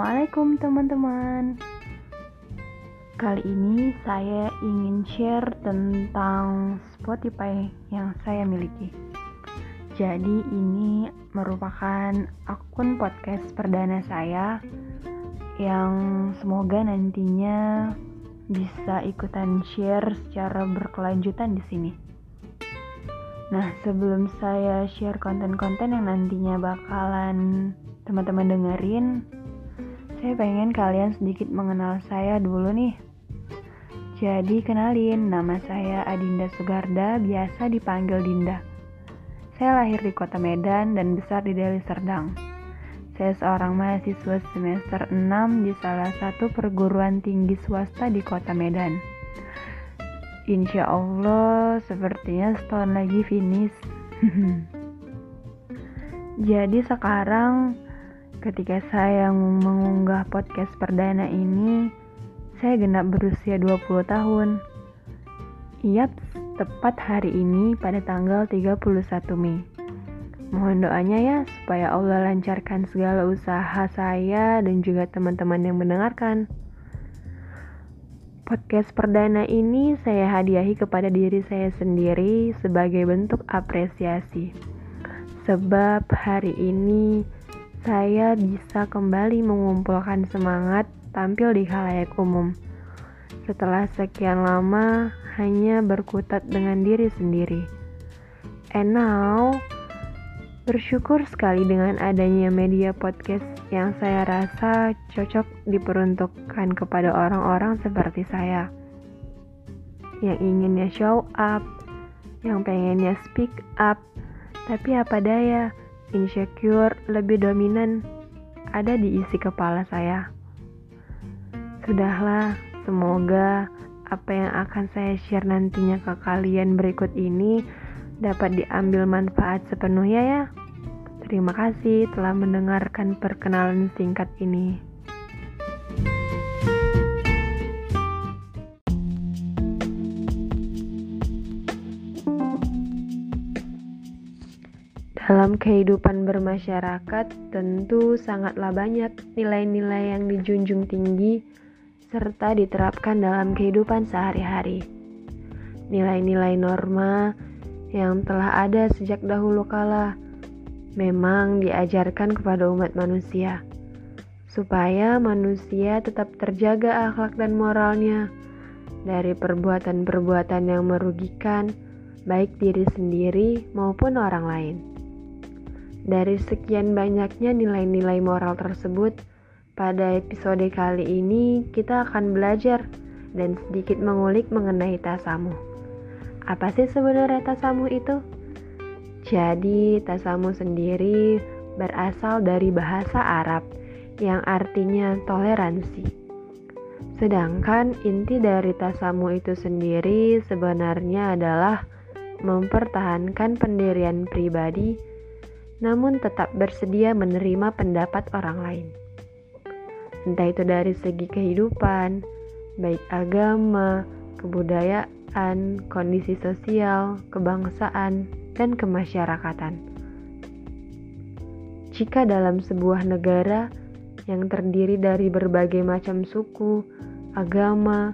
Assalamualaikum teman-teman Kali ini saya ingin share tentang Spotify yang saya miliki Jadi ini merupakan akun podcast perdana saya Yang semoga nantinya bisa ikutan share secara berkelanjutan di sini. Nah, sebelum saya share konten-konten yang nantinya bakalan teman-teman dengerin, saya pengen kalian sedikit mengenal saya dulu nih. Jadi kenalin, nama saya Adinda Sugarda, biasa dipanggil Dinda. Saya lahir di kota Medan dan besar di Deli Serdang. Saya seorang mahasiswa semester 6 di salah satu perguruan tinggi swasta di kota Medan. Insya Allah, sepertinya setahun lagi finish. Jadi sekarang Ketika saya mengunggah podcast perdana ini, saya genap berusia 20 tahun. Yap, tepat hari ini pada tanggal 31 Mei. Mohon doanya ya supaya Allah lancarkan segala usaha saya dan juga teman-teman yang mendengarkan. Podcast perdana ini saya hadiahi kepada diri saya sendiri sebagai bentuk apresiasi. Sebab hari ini saya bisa kembali mengumpulkan semangat tampil di halayak umum. Setelah sekian lama hanya berkutat dengan diri sendiri. And now, bersyukur sekali dengan adanya media podcast yang saya rasa cocok diperuntukkan kepada orang-orang seperti saya. Yang inginnya show up, yang pengennya speak up, tapi apa daya, insecure lebih dominan ada di isi kepala saya. Sudahlah, semoga apa yang akan saya share nantinya ke kalian berikut ini dapat diambil manfaat sepenuhnya ya. Terima kasih telah mendengarkan perkenalan singkat ini. Dalam kehidupan bermasyarakat, tentu sangatlah banyak nilai-nilai yang dijunjung tinggi serta diterapkan dalam kehidupan sehari-hari. Nilai-nilai norma yang telah ada sejak dahulu kala memang diajarkan kepada umat manusia, supaya manusia tetap terjaga akhlak dan moralnya dari perbuatan-perbuatan yang merugikan, baik diri sendiri maupun orang lain. Dari sekian banyaknya nilai-nilai moral tersebut, pada episode kali ini kita akan belajar dan sedikit mengulik mengenai tasamu. Apa sih sebenarnya tasamu itu? Jadi, tasamu sendiri berasal dari bahasa Arab yang artinya toleransi. Sedangkan inti dari tasamu itu sendiri sebenarnya adalah mempertahankan pendirian pribadi namun tetap bersedia menerima pendapat orang lain. Entah itu dari segi kehidupan, baik agama, kebudayaan, kondisi sosial, kebangsaan, dan kemasyarakatan. Jika dalam sebuah negara yang terdiri dari berbagai macam suku, agama,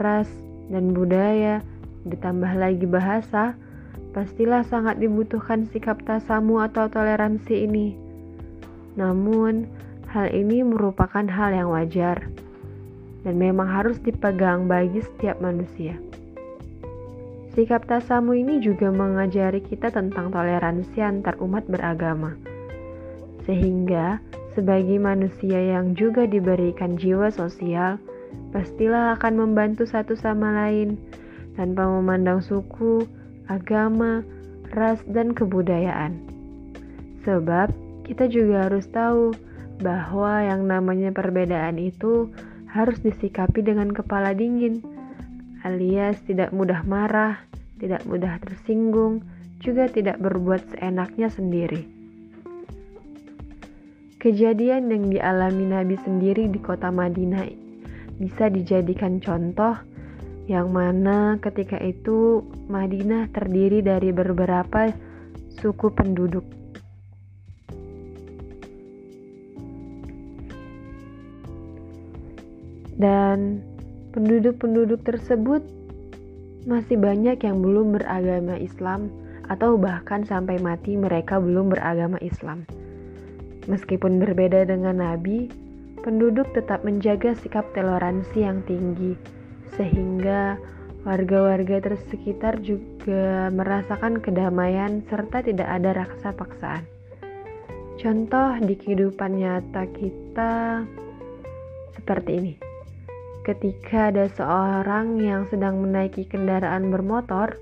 ras, dan budaya, ditambah lagi bahasa, pastilah sangat dibutuhkan sikap tasamu atau toleransi ini. Namun, hal ini merupakan hal yang wajar dan memang harus dipegang bagi setiap manusia. Sikap tasamu ini juga mengajari kita tentang toleransi antar umat beragama. Sehingga, sebagai manusia yang juga diberikan jiwa sosial, pastilah akan membantu satu sama lain tanpa memandang suku, agama, ras, dan kebudayaan. Sebab kita juga harus tahu bahwa yang namanya perbedaan itu harus disikapi dengan kepala dingin, alias tidak mudah marah, tidak mudah tersinggung, juga tidak berbuat seenaknya sendiri. Kejadian yang dialami Nabi sendiri di kota Madinah bisa dijadikan contoh yang mana ketika itu Madinah terdiri dari beberapa suku penduduk. Dan penduduk-penduduk tersebut masih banyak yang belum beragama Islam atau bahkan sampai mati mereka belum beragama Islam. Meskipun berbeda dengan Nabi, penduduk tetap menjaga sikap toleransi yang tinggi, sehingga warga-warga tersekitar juga merasakan kedamaian serta tidak ada rasa paksaan. Contoh di kehidupan nyata kita seperti ini. Ketika ada seorang yang sedang menaiki kendaraan bermotor,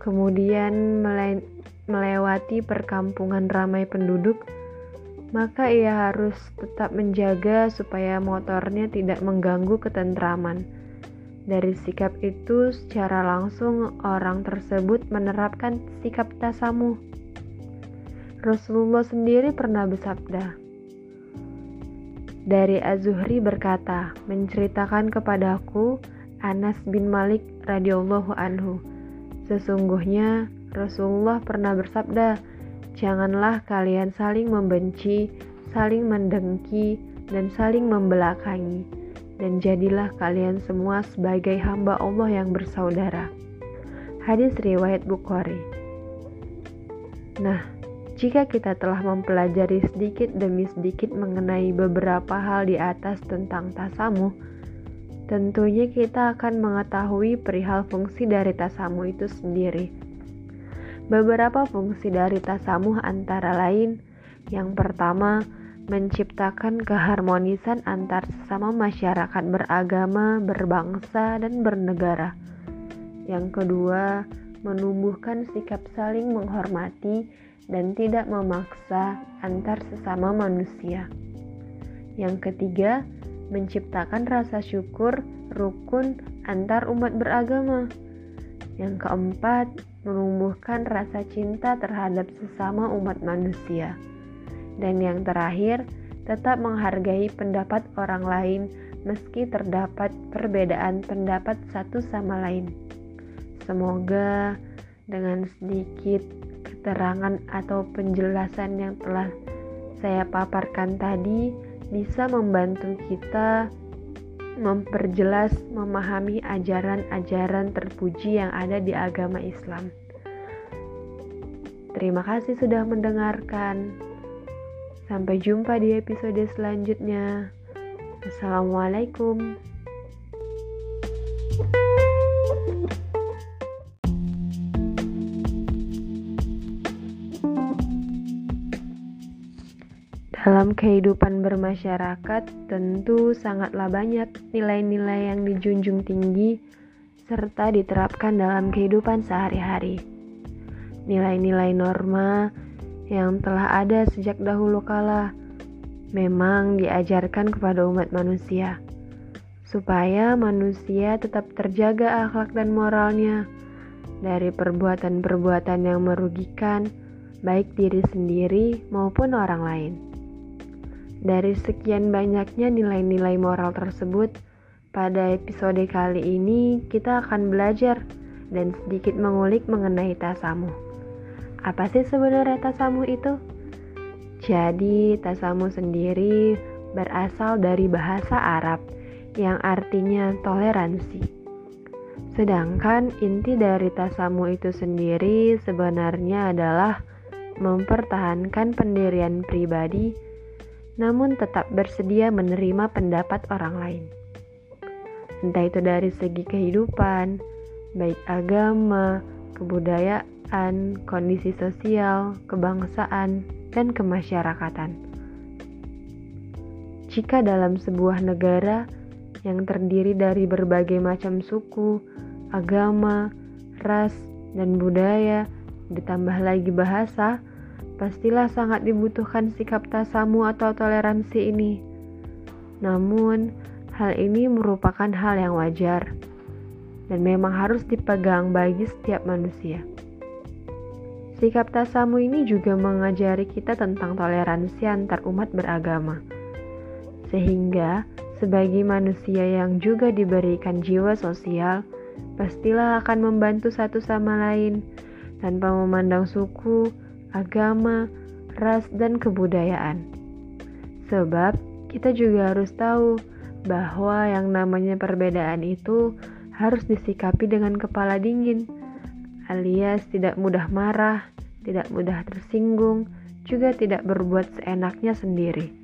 kemudian melewati perkampungan ramai penduduk, maka ia harus tetap menjaga supaya motornya tidak mengganggu ketentraman. Dari sikap itu, secara langsung orang tersebut menerapkan sikap tasamu. Rasulullah sendiri pernah bersabda, dari Az-Zuhri berkata, menceritakan kepadaku Anas bin Malik radhiyallahu anhu. Sesungguhnya Rasulullah pernah bersabda, Janganlah kalian saling membenci, saling mendengki, dan saling membelakangi, dan jadilah kalian semua sebagai hamba Allah yang bersaudara. Hadis riwayat Bukhari. Nah, jika kita telah mempelajari sedikit demi sedikit mengenai beberapa hal di atas tentang tasamu, tentunya kita akan mengetahui perihal fungsi dari tasamu itu sendiri. Beberapa fungsi dari tasamuh antara lain yang pertama, menciptakan keharmonisan antar sesama masyarakat beragama, berbangsa, dan bernegara. Yang kedua, menumbuhkan sikap saling menghormati dan tidak memaksa antar sesama manusia. Yang ketiga, menciptakan rasa syukur rukun antar umat beragama. Yang keempat, menumbuhkan rasa cinta terhadap sesama umat manusia. Dan yang terakhir, tetap menghargai pendapat orang lain meski terdapat perbedaan pendapat satu sama lain. Semoga dengan sedikit keterangan atau penjelasan yang telah saya paparkan tadi bisa membantu kita memperjelas, memahami ajaran-ajaran terpuji yang ada di agama Islam. Terima kasih sudah mendengarkan. Sampai jumpa di episode selanjutnya. Assalamualaikum. Dalam kehidupan bermasyarakat, tentu sangatlah banyak nilai-nilai yang dijunjung tinggi serta diterapkan dalam kehidupan sehari-hari. Nilai-nilai norma yang telah ada sejak dahulu kala memang diajarkan kepada umat manusia, supaya manusia tetap terjaga akhlak dan moralnya dari perbuatan-perbuatan yang merugikan, baik diri sendiri maupun orang lain. Dari sekian banyaknya nilai-nilai moral tersebut, pada episode kali ini kita akan belajar dan sedikit mengulik mengenai tasamu. Apa sih sebenarnya tasamu itu? Jadi, tasamu sendiri berasal dari bahasa Arab yang artinya toleransi. Sedangkan inti dari tasamu itu sendiri sebenarnya adalah mempertahankan pendirian pribadi namun tetap bersedia menerima pendapat orang lain. Entah itu dari segi kehidupan, baik agama, kebudayaan, kondisi sosial, kebangsaan, dan kemasyarakatan. Jika dalam sebuah negara yang terdiri dari berbagai macam suku, agama, ras, dan budaya, ditambah lagi bahasa, pastilah sangat dibutuhkan sikap tasamu atau toleransi ini. Namun, hal ini merupakan hal yang wajar dan memang harus dipegang bagi setiap manusia. Sikap tasamu ini juga mengajari kita tentang toleransi antar umat beragama. Sehingga, sebagai manusia yang juga diberikan jiwa sosial, pastilah akan membantu satu sama lain tanpa memandang suku, agama, ras, dan kebudayaan. Sebab kita juga harus tahu bahwa yang namanya perbedaan itu harus disikapi dengan kepala dingin, alias tidak mudah marah, tidak mudah tersinggung, juga tidak berbuat seenaknya sendiri.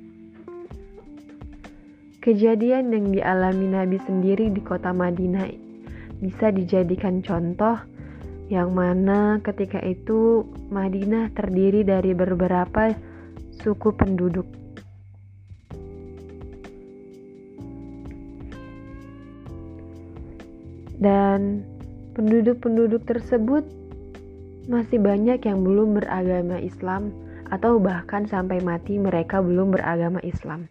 Kejadian yang dialami Nabi sendiri di kota Madinah bisa dijadikan contoh yang mana ketika itu Madinah terdiri dari beberapa suku penduduk. Dan penduduk-penduduk tersebut masih banyak yang belum beragama Islam atau bahkan sampai mati mereka belum beragama Islam.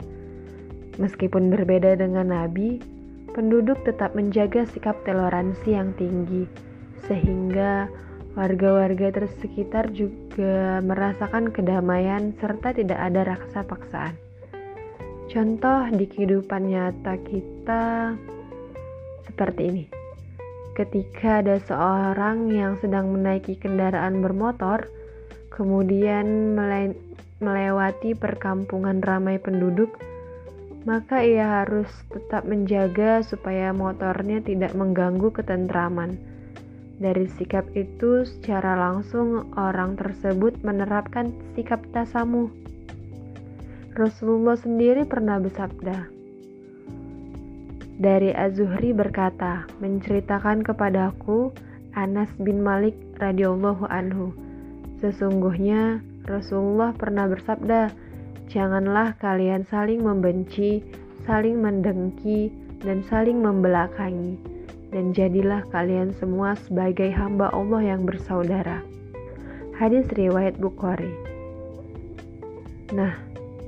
Meskipun berbeda dengan Nabi, penduduk tetap menjaga sikap toleransi yang tinggi, sehingga warga-warga tersekitar juga merasakan kedamaian serta tidak ada rasa paksaan. Contoh di kehidupan nyata kita seperti ini. Ketika ada seorang yang sedang menaiki kendaraan bermotor, kemudian melewati perkampungan ramai penduduk, maka ia harus tetap menjaga supaya motornya tidak mengganggu ketentraman. Dari sikap itu, secara langsung orang tersebut menerapkan sikap tasamu. Rasulullah sendiri pernah bersabda, dari Az-Zuhri berkata, menceritakan kepadaku Anas bin Malik radhiyallahu anhu. Sesungguhnya Rasulullah pernah bersabda, Janganlah kalian saling membenci, saling mendengki, dan saling membelakangi, dan jadilah kalian semua sebagai hamba Allah yang bersaudara. Hadis riwayat Bukhari. Nah,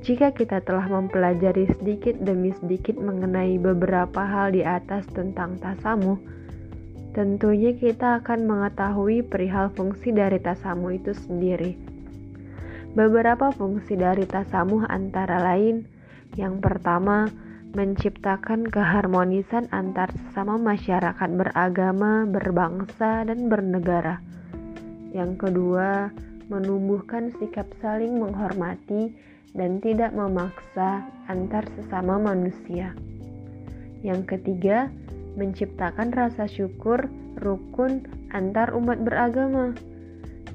jika kita telah mempelajari sedikit demi sedikit mengenai beberapa hal di atas tentang tasamu, tentunya kita akan mengetahui perihal fungsi dari tasamu itu sendiri. Beberapa fungsi dari tasamuh antara lain yang pertama, menciptakan keharmonisan antar sesama masyarakat beragama, berbangsa, dan bernegara. Yang kedua, menumbuhkan sikap saling menghormati dan tidak memaksa antar sesama manusia. Yang ketiga, menciptakan rasa syukur rukun antar umat beragama.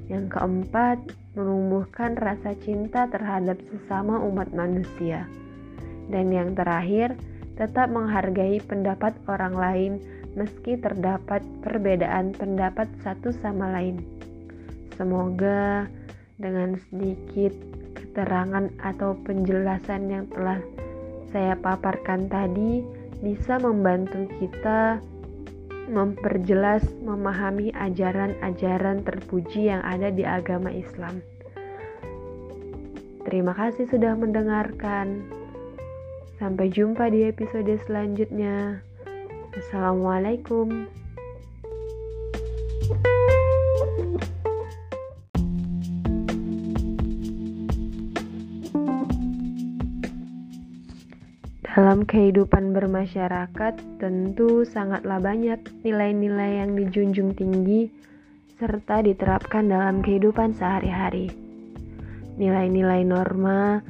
Yang keempat, menumbuhkan rasa cinta terhadap sesama umat manusia. Dan yang terakhir, tetap menghargai pendapat orang lain meski terdapat perbedaan pendapat satu sama lain. Semoga dengan sedikit keterangan atau penjelasan yang telah saya paparkan tadi bisa membantu kita memperjelas, memahami ajaran-ajaran terpuji yang ada di agama Islam. Terima kasih sudah mendengarkan. Sampai jumpa di episode selanjutnya. Assalamualaikum. Dalam kehidupan bermasyarakat, tentu sangatlah banyak nilai-nilai yang dijunjung tinggi serta diterapkan dalam kehidupan sehari-hari. Nilai-nilai norma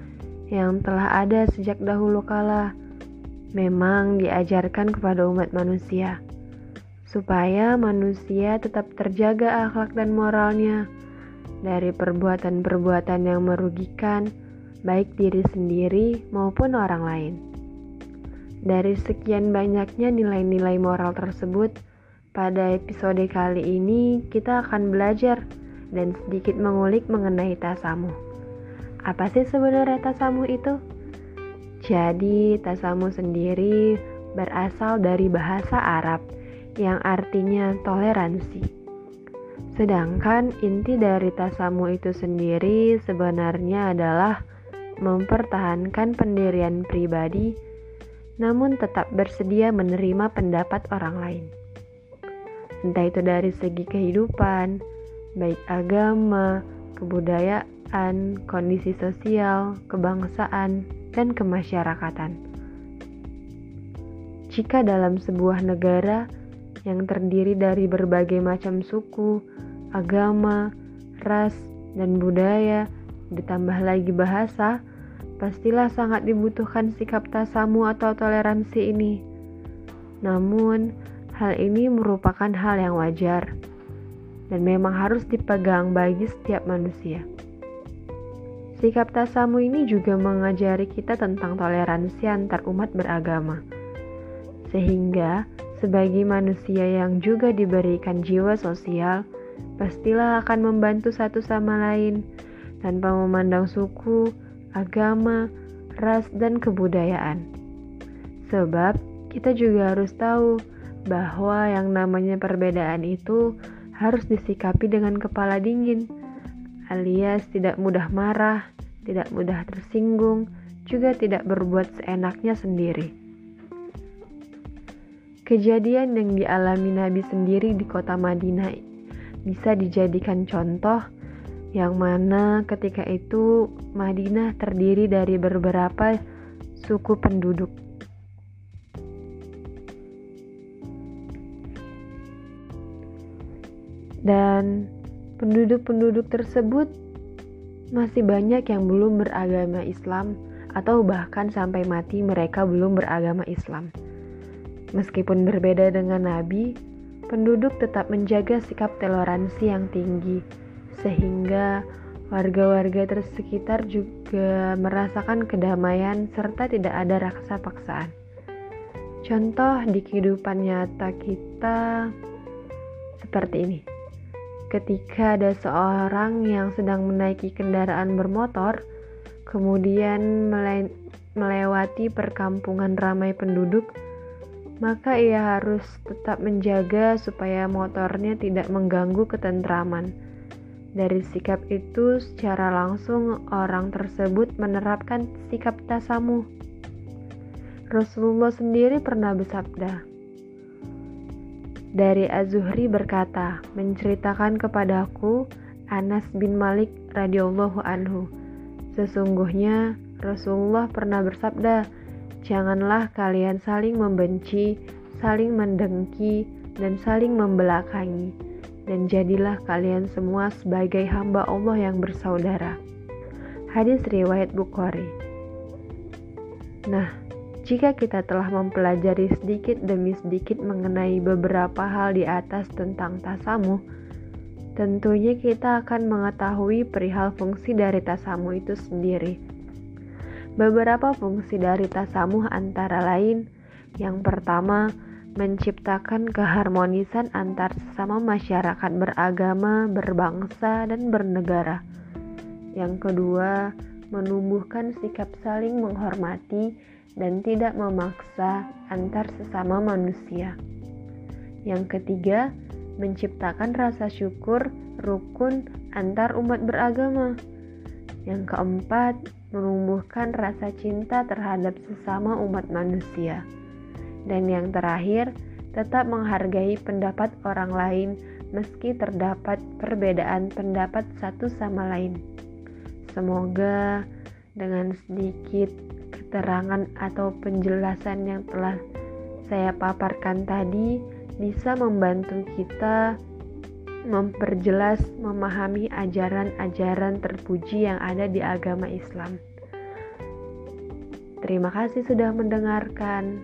yang telah ada sejak dahulu kala memang diajarkan kepada umat manusia, supaya manusia tetap terjaga akhlak dan moralnya dari perbuatan-perbuatan yang merugikan, baik diri sendiri maupun orang lain. Dari sekian banyaknya nilai-nilai moral tersebut, pada episode kali ini kita akan belajar dan sedikit mengulik mengenai tasamu. Apa sih sebenarnya tasamu itu? Jadi, tasamu sendiri berasal dari bahasa Arab yang artinya toleransi. Sedangkan inti dari tasamu itu sendiri sebenarnya adalah mempertahankan pendirian pribadi namun tetap bersedia menerima pendapat orang lain. Entah itu dari segi kehidupan, baik agama, kebudayaan, kondisi sosial, kebangsaan, dan kemasyarakatan. Jika dalam sebuah negara yang terdiri dari berbagai macam suku, agama, ras, dan budaya, ditambah lagi bahasa, pastilah sangat dibutuhkan sikap tasamu atau toleransi ini. Namun, hal ini merupakan hal yang wajar dan memang harus dipegang bagi setiap manusia. Sikap tasamu ini juga mengajari kita tentang toleransi antar umat beragama. Sehingga, sebagai manusia yang juga diberikan jiwa sosial, pastilah akan membantu satu sama lain tanpa memandang suku, agama, ras, dan kebudayaan. Sebab kita juga harus tahu bahwa yang namanya perbedaan itu harus disikapi dengan kepala dingin, alias tidak mudah marah, tidak mudah tersinggung, juga tidak berbuat seenaknya sendiri. Kejadian yang dialami Nabi sendiri di kota Madinah bisa dijadikan contoh yang mana ketika itu Madinah terdiri dari beberapa suku penduduk. Dan penduduk-penduduk tersebut masih banyak yang belum beragama Islam atau bahkan sampai mati mereka belum beragama Islam. Meskipun berbeda dengan Nabi, penduduk tetap menjaga sikap toleransi yang tinggi sehingga warga-warga tersekitar juga merasakan kedamaian serta tidak ada rasa paksaan. Contoh di kehidupan nyata kita seperti ini. Ketika ada seorang yang sedang menaiki kendaraan bermotor, kemudian melewati perkampungan ramai penduduk, maka ia harus tetap menjaga supaya motornya tidak mengganggu ketentraman dari sikap itu, secara langsung orang tersebut menerapkan sikap tasamu. Rasulullah sendiri pernah bersabda, dari Az-Zuhri berkata, menceritakan kepadaku Anas bin Malik radhiyallahu anhu. Sesungguhnya Rasulullah pernah bersabda, "Janganlah kalian saling membenci, saling mendengki, dan saling membelakangi." Dan jadilah kalian semua sebagai hamba Allah yang bersaudara. Hadis riwayat Bukhari. Nah, jika kita telah mempelajari sedikit demi sedikit mengenai beberapa hal di atas tentang tasamu, tentunya kita akan mengetahui perihal fungsi dari tasamu itu sendiri. Beberapa fungsi dari tasamu antara lain, yang pertama, menciptakan keharmonisan antar sesama masyarakat beragama, berbangsa, dan bernegara. Yang kedua, menumbuhkan sikap saling menghormati dan tidak memaksa antar sesama manusia. Yang ketiga, menciptakan rasa syukur rukun antar umat beragama. Yang keempat, menumbuhkan rasa cinta terhadap sesama umat manusia. Dan yang terakhir, tetap menghargai pendapat orang lain meski terdapat perbedaan pendapat satu sama lain. Semoga dengan sedikit keterangan atau penjelasan yang telah saya paparkan tadi bisa membantu kita memperjelas memahami ajaran-ajaran terpuji yang ada di agama Islam. Terima kasih sudah mendengarkan.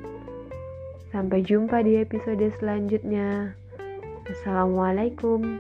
Sampai jumpa di episode selanjutnya. Assalamualaikum.